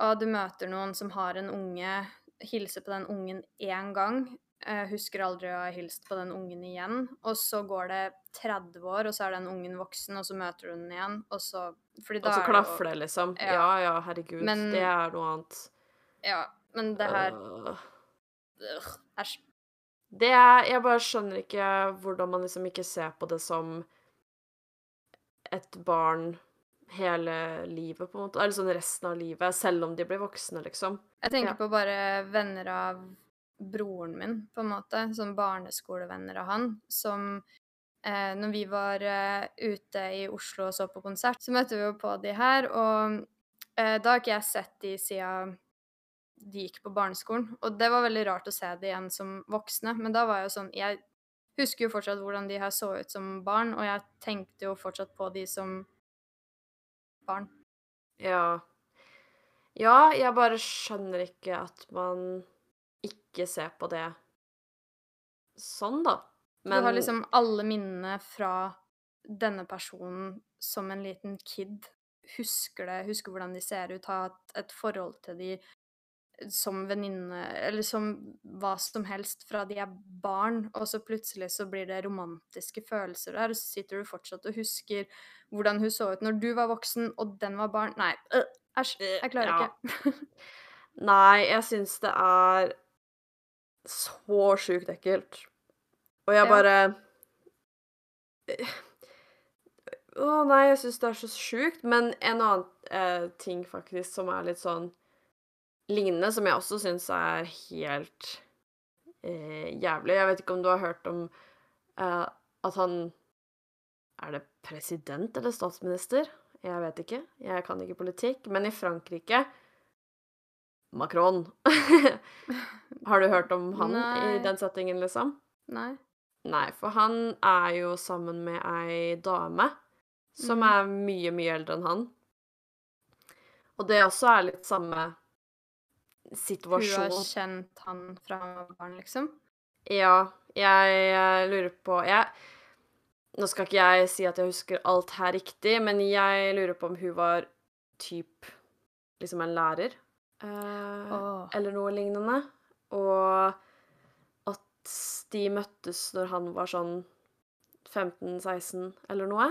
S2: Å, du møter noen som har en unge, hilser på den ungen én gang, eh, husker aldri å ha hilst på den ungen igjen, og så går det 30 år, og så er den ungen voksen, og så møter du den igjen, og så Fordi da
S1: Og så
S2: er
S1: klaffer det, liksom.
S2: Ja.
S1: Ja ja, herregud.
S2: Men-
S1: det er noe annet.
S2: Ja, men det her
S1: Øh.
S2: Uh.
S1: Det er Jeg bare skjønner ikke hvordan man liksom ikke ser på det som et barn hele livet, på en måte. Eller sånn resten av livet, selv om de blir voksne, liksom.
S2: Jeg tenker
S1: Ja.
S2: på bare venner av broren min, på en måte. Sånn barneskolevenner av han, som eh, Når vi var eh, ute i Oslo og så på konsert, så møtte vi jo på de her, og eh, da har ikke jeg sett de siden de gikk på barneskolen. Og det var veldig rart å se de igjen som voksne, men da var jeg jo sånn Jeg husker jo fortsatt hvordan de her så ut som barn, og jeg tenkte jo fortsatt på de som barn.
S1: Ja. Ja, jeg bare skjønner ikke at man ikke ser på det sånn, da.
S2: Du har liksom alle minnene fra denne personen som en liten kid. Husker det, husker hvordan de ser ut, har et forhold til de som venninne Eller som hva som helst fra de er barn, og så plutselig så blir det romantiske følelser der, og så sitter du fortsatt og husker hvordan hun så ut når du var voksen, og den var barn. Nei, øh. Jeg klarer
S1: Ja.
S2: ikke. *laughs*
S1: Nei, jeg syns det er så sjukt ekkelt. Og jeg bare Å nei, jeg syns det er så sjukt. Men en annen eh, ting faktisk som er litt sånn lignende, som jeg også syns er helt eh, jævlig Jeg vet ikke om du har hørt om eh, at han Er det president eller statsminister? Jeg vet ikke. Jeg kan ikke politikk. Men i Frankrike Macron. *laughs* Har du hørt om han i den settingen, liksom?
S2: Nei.
S1: Nei, for han er jo sammen med ei dame som
S2: mm.
S1: er mye, mye eldre enn han. Og det også er litt samme
S2: Hun har kjent han fra barn, liksom?
S1: Ja, jeg, jeg lurer på jeg, Nå skal ikke jeg si at jeg husker alt her riktig, men jeg lurer på om hun var typ liksom en lærer. Eh,
S2: oh.
S1: eller noe lignende. Og at de møttes når han var sånn 15-16 eller noe.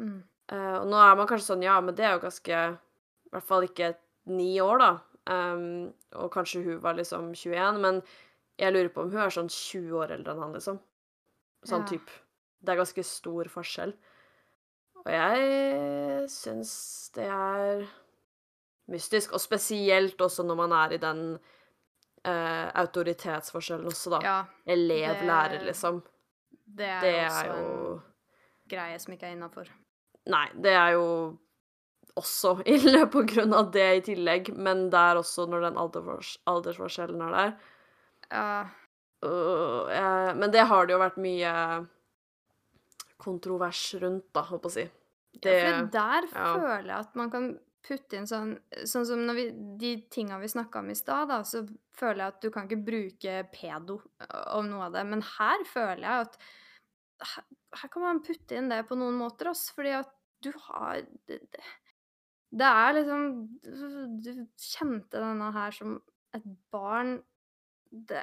S2: Mm.
S1: Eh, og nå er man kanskje sånn, ja, men det er jo ganske I hvert fall ikke ni år, da. Um, og kanskje hun var liksom 21, men jeg lurer på om hun er sånn 20 år eldre enn han, liksom. Sånn
S2: Ja.
S1: type. Det er ganske stor forskjell. Og jeg syns det er mystisk, og spesielt også når man er i den uh, autoritetsforskjellen også, da.
S2: Ja,
S1: Elev-lærer, liksom.
S2: det er
S1: Det er
S2: også
S1: jo
S2: en greie som ikke er innafor.
S1: Nei, det er jo også *laughs* ille på grunn av det i tillegg, men det er også når den aldersfors aldersforskjellen er der.
S2: Ja,
S1: Uh, eh, men det har det jo vært mye kontrovers rundt, da, holdt på å si. Det,
S2: ja, for der
S1: ja.
S2: føler jeg at man kan putte inn sånn Sånn som vi, de tinga vi snakka om i stad, da, så føler jeg at du kan ikke bruke pedo om noe av det. Men her føler jeg at her, her kan man putte inn det på noen måter, også, fordi at du har det, det, det er liksom Du kjente denne her som et barn det,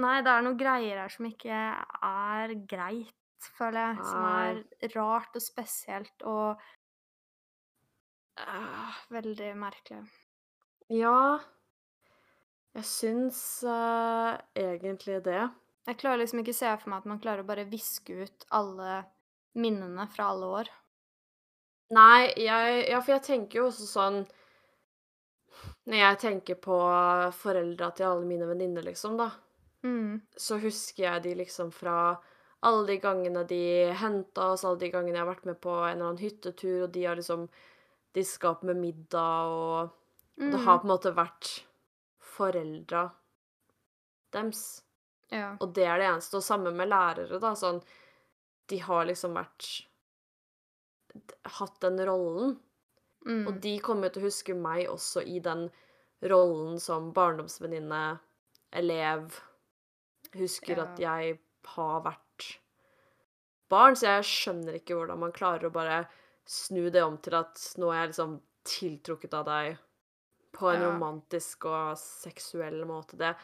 S2: Nei, det er noen greier her som ikke er greit, føler jeg. Som er rart og spesielt og øh, Veldig merkelig.
S1: Ja Jeg syns uh, egentlig det.
S2: Jeg klarer liksom ikke se for meg at man klarer å bare viske ut alle minnene fra alle år.
S1: Nei, jeg Ja, for jeg tenker jo også sånn Når jeg tenker på foreldra til alle mine venninner, liksom, da,
S2: Mm.
S1: så husker jeg de liksom fra alle de gangene de henta oss, alle de gangene jeg har vært med på en eller annen hyttetur, og de har liksom diska opp med middag, og og det har på en måte vært foreldra dems.
S2: Ja.
S1: Og det er det eneste. Og samme med lærere, da. Sånn De har liksom vært Hatt den rollen.
S2: Mm.
S1: Og de kommer til å huske meg også i den rollen som barndomsvenninne, elev. Husker
S2: Ja.
S1: at jeg har vært barn, så jeg skjønner ikke hvordan man klarer å bare snu det om til at nå er jeg liksom tiltrukket av deg på en
S2: Ja.
S1: romantisk og seksuell måte. Det,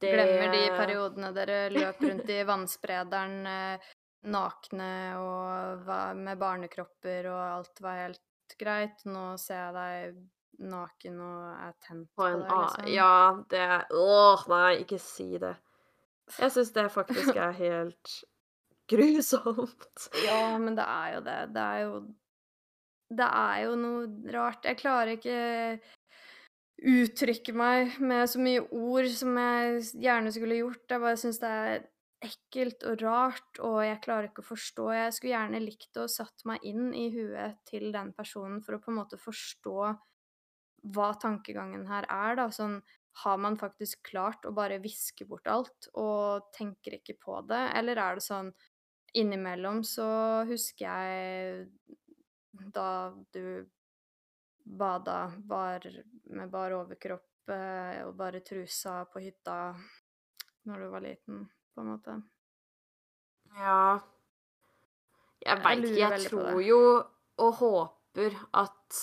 S1: det
S2: Glemmer de periodene dere løp rundt i vannsprederen eh, nakne og med barnekropper, og alt var helt greit. Nå ser jeg deg naken og er tent
S1: På
S2: deg, liksom.
S1: Ja, det Åh, nei, ikke si det. Jeg syns det faktisk er helt *laughs* grusomt.
S2: Ja, men det er jo det. Det er jo Det er jo noe rart. Jeg klarer ikke uttrykke meg med så mye ord som jeg gjerne skulle gjort. Jeg bare syns det er ekkelt og rart, og jeg klarer ikke å forstå. Jeg skulle gjerne likt å satt meg inn i huet til den personen for å på en måte forstå hva tankegangen her er, da. Sånn har man faktisk klart å bare viske bort alt og tenker ikke på det, eller er det sånn innimellom så husker jeg da du bada bar med bar overkropp eh, og bare trusa på hytta når du var liten, på en måte.
S1: Ja Jeg veit ikke. Jeg tror jo og håper at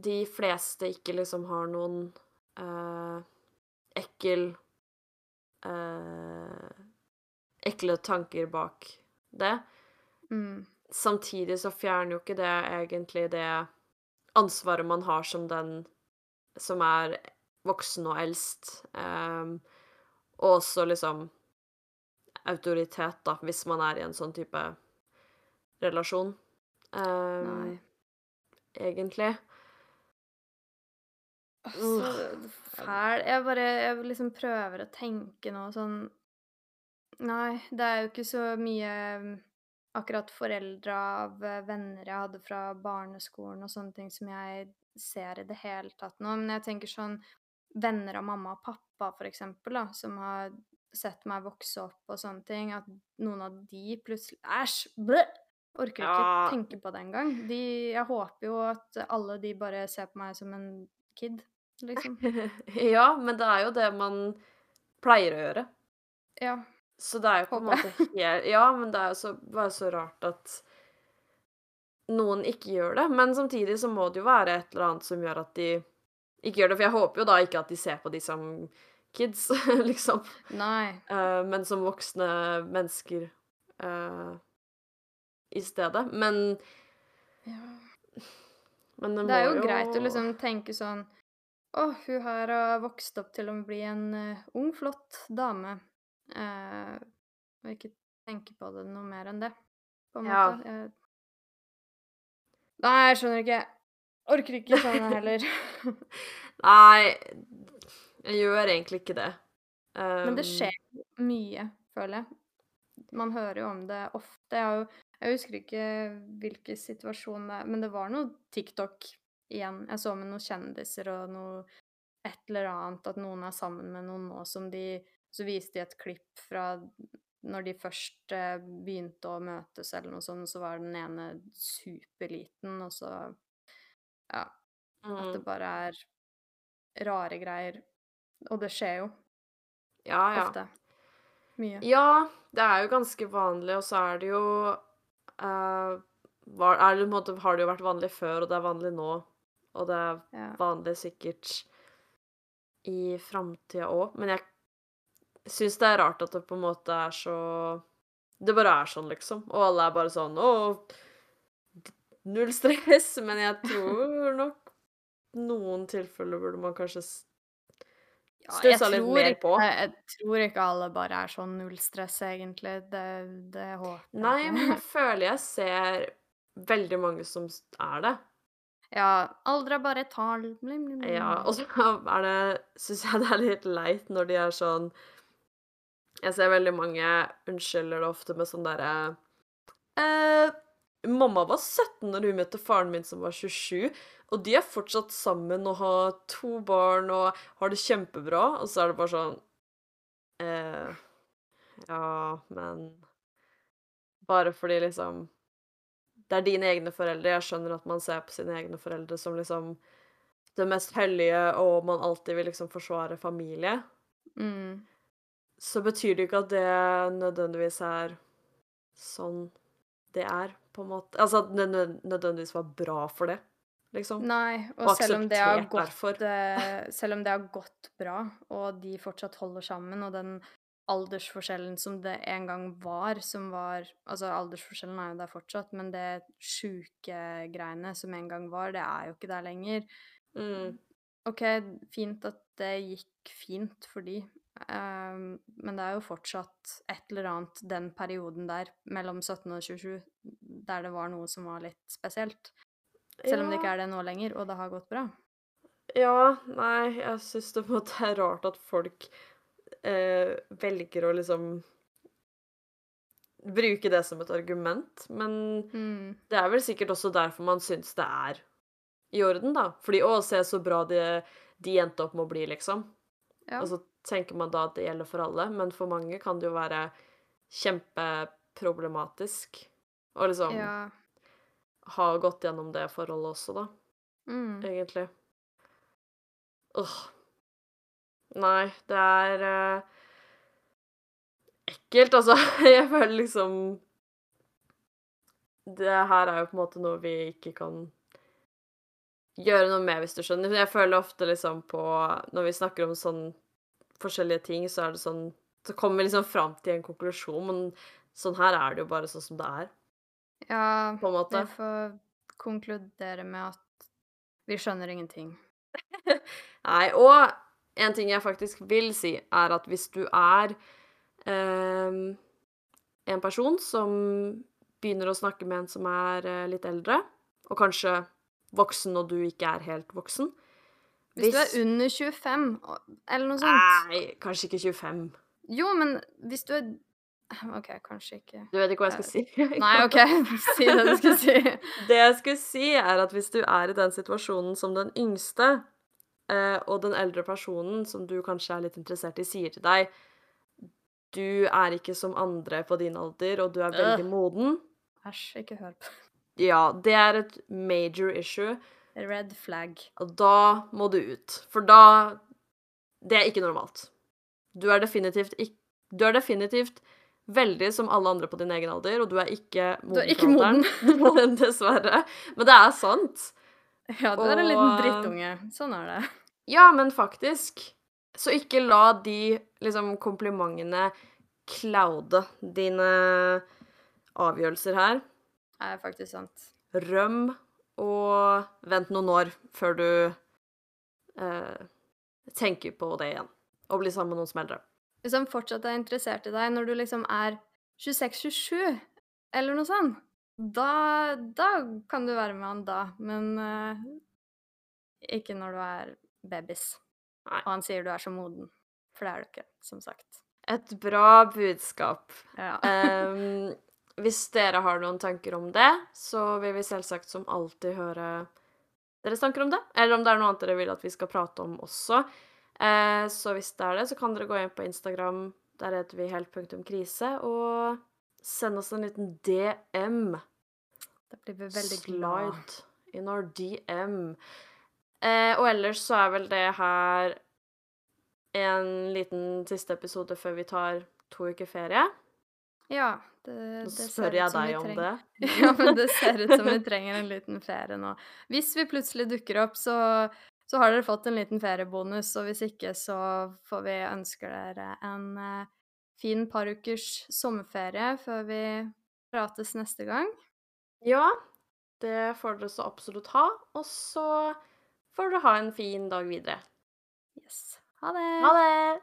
S1: de fleste ikke liksom har noen eh, ekkel eh, Ekle tanker bak det.
S2: Mm.
S1: Samtidig så fjerner jo ikke det egentlig det ansvaret man har som den som er voksen og eldst. ehm, og også liksom autoritet, da, hvis man er i en sånn type relasjon. Um,
S2: Nei.
S1: egentlig.
S2: Så fæl Jeg bare Jeg liksom prøver å tenke nå sånn Nei, det er jo ikke så mye mm, akkurat foreldre av eh, venner jeg hadde fra barneskolen og sånne ting som jeg ser i det hele tatt nå. Men jeg tenker sånn venner av mamma og pappa, for eksempel, da, som har sett meg vokse opp og sånne ting, at noen av de plutselig Æsj! Bleh! Orker ikke
S1: Ja.
S2: tenke på det engang. De, jeg håper jo at alle de bare ser på meg som en kid, liksom. *laughs*
S1: ja, men det er jo det man pleier å gjøre.
S2: Ja.
S1: Så det er jo på en måte *laughs* helt Ja, men det er jo så, bare så rart at noen ikke gjør det. Men samtidig så må det jo være et eller annet som gjør at de ikke gjør det. For jeg håper jo da ikke at de ser på de som kids, *laughs* liksom.
S2: Nei.
S1: Uh, men som voksne mennesker uh, i stedet. Men, men det,
S2: Det er
S1: jo,
S2: jo greit å liksom tenke sånn Å, hun her har vokst opp til å bli en uh, ung, flott dame. Uh, og ikke tenke på det noe mer enn det, på en
S1: Ja.
S2: måte. Jeg... Nei, jeg skjønner ikke. Orker ikke sånn heller. *laughs*
S1: Nei, jeg gjør egentlig ikke det.
S2: Men det
S1: Um,
S2: skjer mye, føler jeg. Man hører jo om det ofte. Jeg, jeg husker ikke hvilken situasjon det er, men det var noe TikTok igjen. Jeg så med noen kjendiser og noe et eller annet, at noen er sammen med noen nå som de Så viste de et klipp fra når de først eh, begynte å møtes eller noe sånt, så var den ene superliten, og så Ja. At det
S1: mm,
S2: bare er rare greier. Og det skjer jo
S1: ja, ja.
S2: ofte. Mye.
S1: Ja, det er jo ganske vanlig, og så er det jo uh, var, er det, måte, Har det jo vært vanlig før, og det er vanlig nå. Og det er
S2: Ja.
S1: vanlig sikkert i framtida òg. Men jeg syns det er rart at det på en måte er så Det bare er sånn, liksom. Og alle er bare sånn Å, null stress. *laughs* Men jeg tror nok noen tilfeller burde man kanskje stussa litt
S2: tror
S1: mer
S2: ikke-
S1: på.
S2: Jeg, jeg tror ikke alle bare er sånn nullstress, egentlig. Det, det håper jeg
S1: Nei, men jeg føler jeg ser veldig mange som er det.
S2: Ja, alder er bare et tall.
S1: Ja, og så er det Syns jeg det er litt leit når de er sånn Jeg ser veldig mange unnskylder det ofte med sånn derre eh, Mamma var 17 når hun møtte faren min som var 27, og de er fortsatt sammen og har to barn og har det kjempebra, og så er det bare sånn eh, Ja, men Bare fordi liksom Det er dine egne foreldre. Jeg skjønner at man ser på sine egne foreldre som liksom det mest hellige, og man alltid vil liksom forsvare familie.
S2: Mm.
S1: Så betyr det ikke at det nødvendigvis er sånn det er, på en måte. Altså at det nødvendigvis var bra for det, liksom.
S2: Nei, og,
S1: Og
S2: selv om gått eh, Selv om det har gått bra, og de fortsatt holder sammen, og den aldersforskjellen som det en gang var, som var Altså, aldersforskjellen er jo der fortsatt, men det sjuke greiene som en gang var, det er jo ikke der lenger.
S1: Mm.
S2: OK, fint at det gikk fint for de, men det er jo fortsatt et eller annet den perioden der, mellom 17 og 27, der det var noe som var litt spesielt. Selv om det ikke er det nå lenger, og det har gått bra.
S1: Ja, nei, jeg syns det på en måte er rart at folk eh, velger å liksom bruke det som et argument, men
S2: Mm.
S1: det er vel sikkert også derfor man syns det er i orden, da. Fordi 'Å, se så bra de, de endte opp med å bli, liksom.
S2: Ja.
S1: Og så tenker man da at det gjelder for alle, men for mange kan det jo være kjempeproblematisk å liksom
S2: ja.
S1: ha gått gjennom det forholdet også, da,
S2: Mm.
S1: egentlig. Åh. Nei, det er eh, ekkelt, altså. *laughs* Jeg føler liksom Det her er jo på en måte noe vi ikke kan gjøre noe med, hvis du skjønner. Jeg føler ofte liksom på Når vi snakker om sånn forskjellige ting, så er det sånn Så kommer vi liksom fram til en konklusjon, men sånn her er det jo bare sånn som det er,
S2: ja,
S1: på en måte.
S2: vi får konkludere med at vi skjønner ingenting. *laughs*
S1: Nei, og en ting jeg faktisk vil si, er at hvis du er ehm, en person som begynner å snakke med en som er eh, litt eldre, og kanskje voksen og du ikke er helt voksen
S2: Hvis, du er under 25, eller noe sånt
S1: Nei, kanskje ikke 25.
S2: Jo, men hvis du er OK, kanskje ikke.
S1: Du vet ikke hva jeg skal si?
S2: Nei, OK, *laughs* si det du skal si. *laughs*
S1: Det jeg skulle si, er at hvis du er i den situasjonen som den yngste, eh, og den eldre personen som du kanskje er litt interessert i, sier til deg Du er ikke som andre på din alder, og du er veldig
S2: Øh.
S1: moden.
S2: Æsj, ikke hør på.
S1: Ja, det er et major issue,
S2: Red flag.
S1: og da må du ut. For da Det er ikke normalt. Du er definitivt ikke Du er definitivt veldig som alle andre på din egen alder, og du er ikke moden.
S2: Du er ikke
S1: moden. *laughs* Dessverre. Men det er sant.
S2: Ja, du er en liten drittunge. Sånn er det.
S1: Ja, men faktisk. Så ikke la de liksom komplimentene cloude dine avgjørelser her.
S2: Det er faktisk sant.
S1: Røm og vent noen år før du eh, tenker på det igjen. Og blir sammen med noen som er eldre.
S2: Hvis han fortsatt er interessert i deg når du liksom er 26-27, eller noe sånt, da, da kan du være med han da, men eh, ikke når du er babys.
S1: Nei.
S2: Og han sier du er så moden. For det er du ikke, som sagt.
S1: Et bra budskap.
S2: Ja.
S1: Em, hvis dere har noen tanker om det, så vil vi selvsagt som alltid høre deres tanker om det. Eller om det er noe annet dere vil at vi skal prate om også. Eh, så hvis det er det, så kan dere gå inn på Instagram. Der heter vi helt.krise. Og send oss en liten DM.
S2: Da blir vi veldig glad.
S1: Slide in our DM. Eh, og ellers så er vel det her en liten siste episode før vi tar to uker ferie.
S2: Ja. Det, det ser ut som vi trenger-
S1: det. *laughs*
S2: Ja, men det ser ut som vi *laughs* trenger en liten ferie nå. Hvis vi plutselig dukker opp, så, så har dere fått en liten feriebonus, og hvis ikke, så får vi ønske dere en uh, fin par ukers sommerferie før vi prates neste gang.
S1: Ja, det får dere så absolutt ha. Og så får dere ha en fin dag videre.
S2: Yes. Ha det!
S1: Ha det!